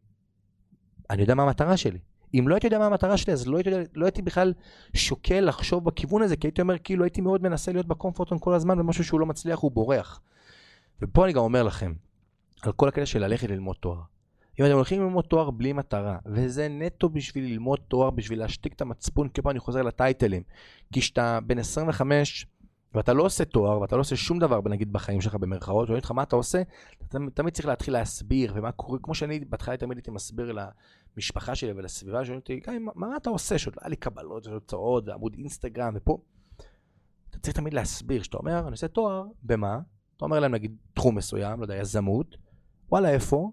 Speaker 1: אני יודע מה המטרה שלי. אם לא הייתי יודע מה המטרה שלי, אז לא הייתי, לא הייתי בכלל שוקל לחשוב בכיוון הזה, כי הייתי אומר, כאילו הייתי מאוד מנסה להיות בקומפורטון כל הזמן, ומשהו שהוא לא מצליח, הוא בורח. ופה אני גם אומר לכם, על כל הקטע של ללכת ללמוד תואר. אם אתם הולכים ללמוד תואר בלי מטרה, וזה נטו בשביל ללמוד תואר, בשביל להשתיק את המצפון, כאילו אני חוזר לטייטלים. כי כשאתה בן 25, ואתה לא עושה תואר, ואתה לא עושה שום דבר, נגיד, בחיים שלך במרכאות, שואלים אותך מה אתה עושה, אתה תמיד צריך להתחיל להסביר, ומה קורה, כמו שאני בהתחלה תמיד הייתי מסביר למשפחה שלי ולסביבה, שואלים אותי, מה, מה אתה עושה? שעוד לא היה לי קבלות והוצאות, ועמוד אינסטגרם, ופה. אתה צריך תמיד להסביר, שאתה אומר, אני עושה תואר, במה? אתה אומר להם, נגיד, תחום מסוים, לא יודע, יזמות, וואלה, איפה?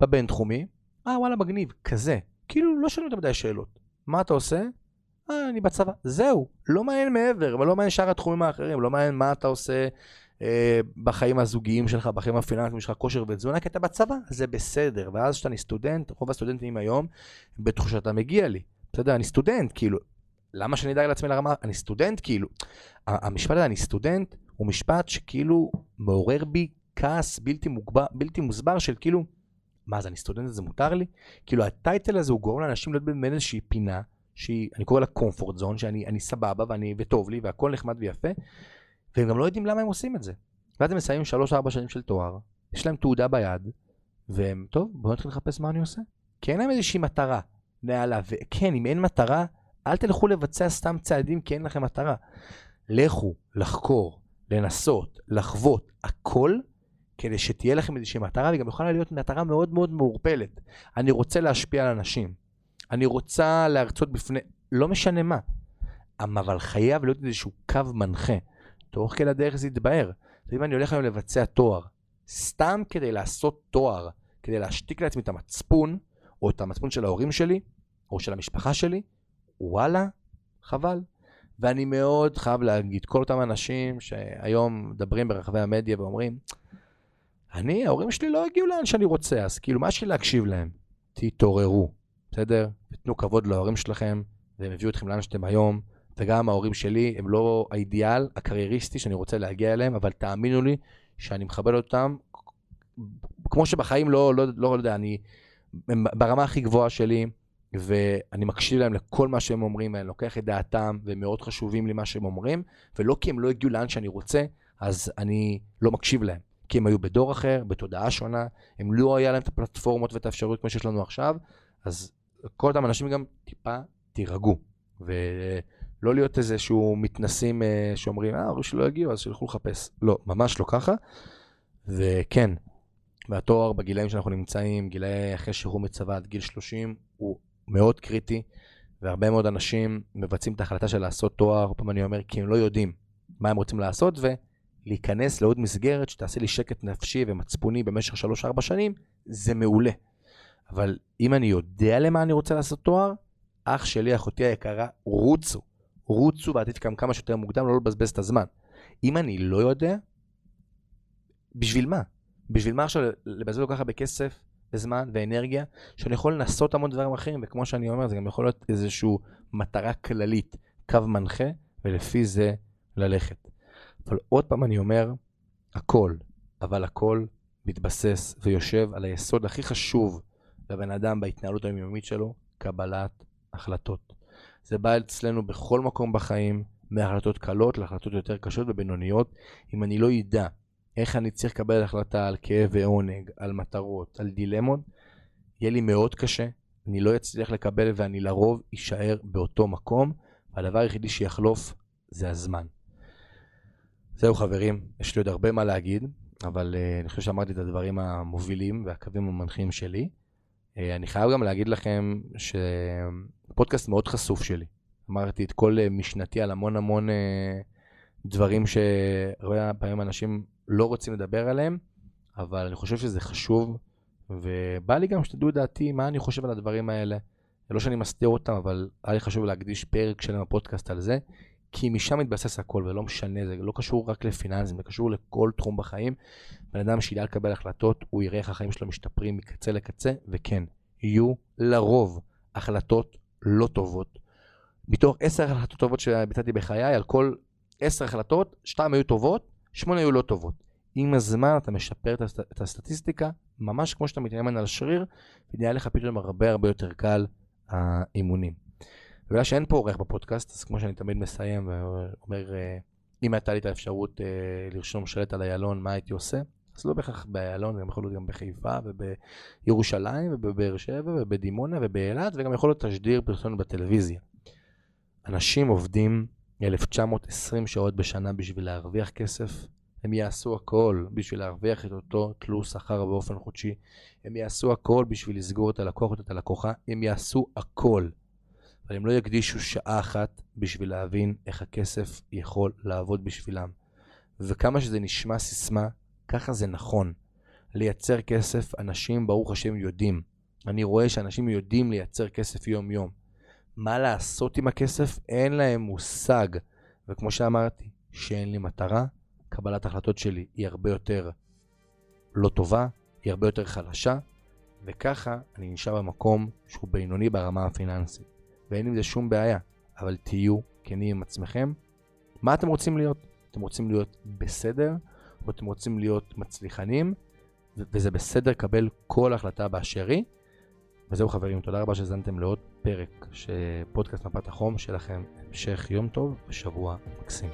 Speaker 1: בבינתחומי, אה, וואלה, מגניב, כזה. כאילו, לא שואלים יותר מדי שאלות. מה אתה עושה? אה, אני בצבא. זהו, לא מעניין מעבר, ולא מעניין שאר התחומים האחרים, לא מעניין מה אתה עושה אה, בחיים הזוגיים שלך, בחיים הפיננסיים שלך, כושר ותזונה, כי אתה בצבא, זה בסדר. ואז כשאתה סטודנט, רוב הסטודנטים היום, בטוח שאתה מגיע לי. בסדר, אני סטודנט, כאילו. למה שאני אדאג לעצמי לרמה? אני סטודנט, כאילו. המשפט הזה, אני סטודנט, הוא משפט שכאילו מעורר בי כעס בלתי, מוגבר, בלתי מוסבר של כאילו, מה, אז אני סטודנט, זה מותר לי? כאילו, הטייטל הזה הוא גורם לאנשים להיות במין איזושהי פינה. שהיא, אני קורא לה comfort zone, שאני סבבה ואני, וטוב לי והכל נחמד ויפה, והם גם לא יודעים למה הם עושים את זה. ואז הם מסיימים 3-4 שנים של תואר, יש להם תעודה ביד, והם, טוב, בואו נתחיל לחפש מה אני עושה. כי אין להם איזושהי מטרה נעלה, וכן, אם אין מטרה, אל תלכו לבצע סתם צעדים כי אין לכם מטרה. לכו לחקור, לנסות, לחוות, הכל, כדי שתהיה לכם איזושהי מטרה, והיא גם יכולה להיות מטרה מאוד מאוד מעורפלת. אני רוצה להשפיע על אנשים. אני רוצה להרצות בפני, לא משנה מה, אבל חייב להיות איזשהו קו מנחה. תוך כדי הדרך זה יתבהר. אם אני הולך היום לבצע תואר, סתם כדי לעשות תואר, כדי להשתיק לעצמי את המצפון, או את המצפון של ההורים שלי, או של המשפחה שלי, וואלה, חבל. ואני מאוד חייב להגיד, כל אותם אנשים שהיום מדברים ברחבי המדיה ואומרים, אני, ההורים שלי לא הגיעו לאן שאני רוצה, אז כאילו, מה יש לי להקשיב להם? תתעוררו. בסדר? תנו כבוד להורים שלכם, והם הביאו אתכם לאן שאתם היום, וגם ההורים שלי הם לא האידיאל הקרייריסטי שאני רוצה להגיע אליהם, אבל תאמינו לי שאני מכבד אותם, כמו שבחיים לא, לא, לא, לא יודע, אני ברמה הכי גבוהה שלי, ואני מקשיב להם לכל מה שהם אומרים, ואני לוקח את דעתם, והם מאוד חשובים לי מה שהם אומרים, ולא כי הם לא הגיעו לאן שאני רוצה, אז אני לא מקשיב להם. כי הם היו בדור אחר, בתודעה שונה, הם לא היה להם את הפלטפורמות ואת האפשרויות כמו שיש לנו עכשיו, אז כל אותם אנשים גם טיפה תירגעו. ולא להיות איזה שהוא מתנסים אה, שאומרים, אה, ההורים שלא הגיעו, אז שילכו לחפש. לא, ממש לא ככה. וכן, והתואר בגילאים שאנחנו נמצאים, גילאי אחרי שחרור מצבא עד גיל 30, הוא מאוד קריטי, והרבה מאוד אנשים מבצעים את ההחלטה של לעשות תואר, פעם אני אומר, כי הם לא יודעים מה הם רוצים לעשות, להיכנס לעוד מסגרת שתעשה לי שקט נפשי ומצפוני במשך 3-4 שנים, זה מעולה. אבל אם אני יודע למה אני רוצה לעשות תואר, אח שלי, אחותי היקרה, רוצו. רוצו ועתיד גם כמה שיותר מוקדם, לא לבזבז את הזמן. אם אני לא יודע, בשביל מה? בשביל מה עכשיו לבזבז כל כך הרבה כסף וזמן ואנרגיה, שאני יכול לנסות המון דברים אחרים, וכמו שאני אומר, זה גם יכול להיות איזושהי מטרה כללית, קו מנחה, ולפי זה ללכת. אבל עוד פעם אני אומר, הכל, אבל הכל מתבסס ויושב על היסוד הכי חשוב לבן אדם בהתנהלות היומיומית שלו, קבלת החלטות. זה בא אצלנו בכל מקום בחיים, מהחלטות קלות להחלטות יותר קשות ובינוניות. אם אני לא אדע איך אני צריך לקבל החלטה על כאב ועונג, על מטרות, על דילמות, יהיה לי מאוד קשה, אני לא אצליח לקבל ואני לרוב אשאר באותו מקום, והדבר היחידי שיחלוף זה הזמן. זהו חברים, יש לי עוד הרבה מה להגיד, אבל uh, אני חושב שאמרתי את הדברים המובילים והקווים המנחים שלי. Uh, אני חייב גם להגיד לכם שפודקאסט מאוד חשוף שלי. אמרתי את כל uh, משנתי על המון המון uh, דברים שהרבה פעמים אנשים לא רוצים לדבר עליהם, אבל אני חושב שזה חשוב, ובא לי גם שתדעו דעתי מה אני חושב על הדברים האלה. לא שאני מסתיר אותם, אבל היה לי חשוב להקדיש פרק שלם בפודקאסט על זה, כי משם מתבסס הכל, ולא משנה, זה לא קשור רק לפיננסים, זה קשור לכל תחום בחיים. בן אדם שידע לקבל החלטות, הוא יראה איך החיים שלו משתפרים מקצה לקצה, וכן, יהיו לרוב החלטות לא טובות. מתוך עשר החלטות טובות שביצעתי בחיי, על כל עשר החלטות, שתיים היו טובות, שמונה היו לא טובות. עם הזמן אתה משפר את, הסט... את הסטטיסטיקה, ממש כמו שאתה מתאמן על שריר, ונהיה לך פתאום הרבה הרבה יותר קל האימונים. בגלל שאין פה עורך בפודקאסט, אז כמו שאני תמיד מסיים ואומר, אה, אם הייתה לי את האפשרות אה, לרשום שלט על איילון, מה הייתי עושה? אז לא בהכרח באיילון, גם יכול להיות גם בחיפה ובירושלים ובבאר שבע ובדימונה ובאילת, וגם יכול להיות תשדיר פרסומת בטלוויזיה. אנשים עובדים 1920 שעות בשנה בשביל להרוויח כסף, הם יעשו הכל בשביל להרוויח את אותו תלוש שכר באופן חודשי. הם יעשו הכל בשביל לסגור את הלקוח או את הלקוחה. הם יעשו הכל. אבל הם לא יקדישו שעה אחת בשביל להבין איך הכסף יכול לעבוד בשבילם. וכמה שזה נשמע סיסמה, ככה זה נכון. לייצר כסף, אנשים ברוך השם יודעים. אני רואה שאנשים יודעים לייצר כסף יום-יום. מה לעשות עם הכסף? אין להם מושג. וכמו שאמרתי, שאין לי מטרה, קבלת ההחלטות שלי היא הרבה יותר לא טובה, היא הרבה יותר חלשה, וככה אני נשאר במקום שהוא בינוני ברמה הפיננסית. ואין עם זה שום בעיה, אבל תהיו כנים עם עצמכם. מה אתם רוצים להיות? אתם רוצים להיות בסדר, או אתם רוצים להיות מצליחנים, וזה בסדר לקבל כל החלטה באשר היא. וזהו חברים, תודה רבה שהזנתם לעוד פרק של פודקאסט מפת החום, שיהיה לכם המשך יום טוב ושבוע מקסים.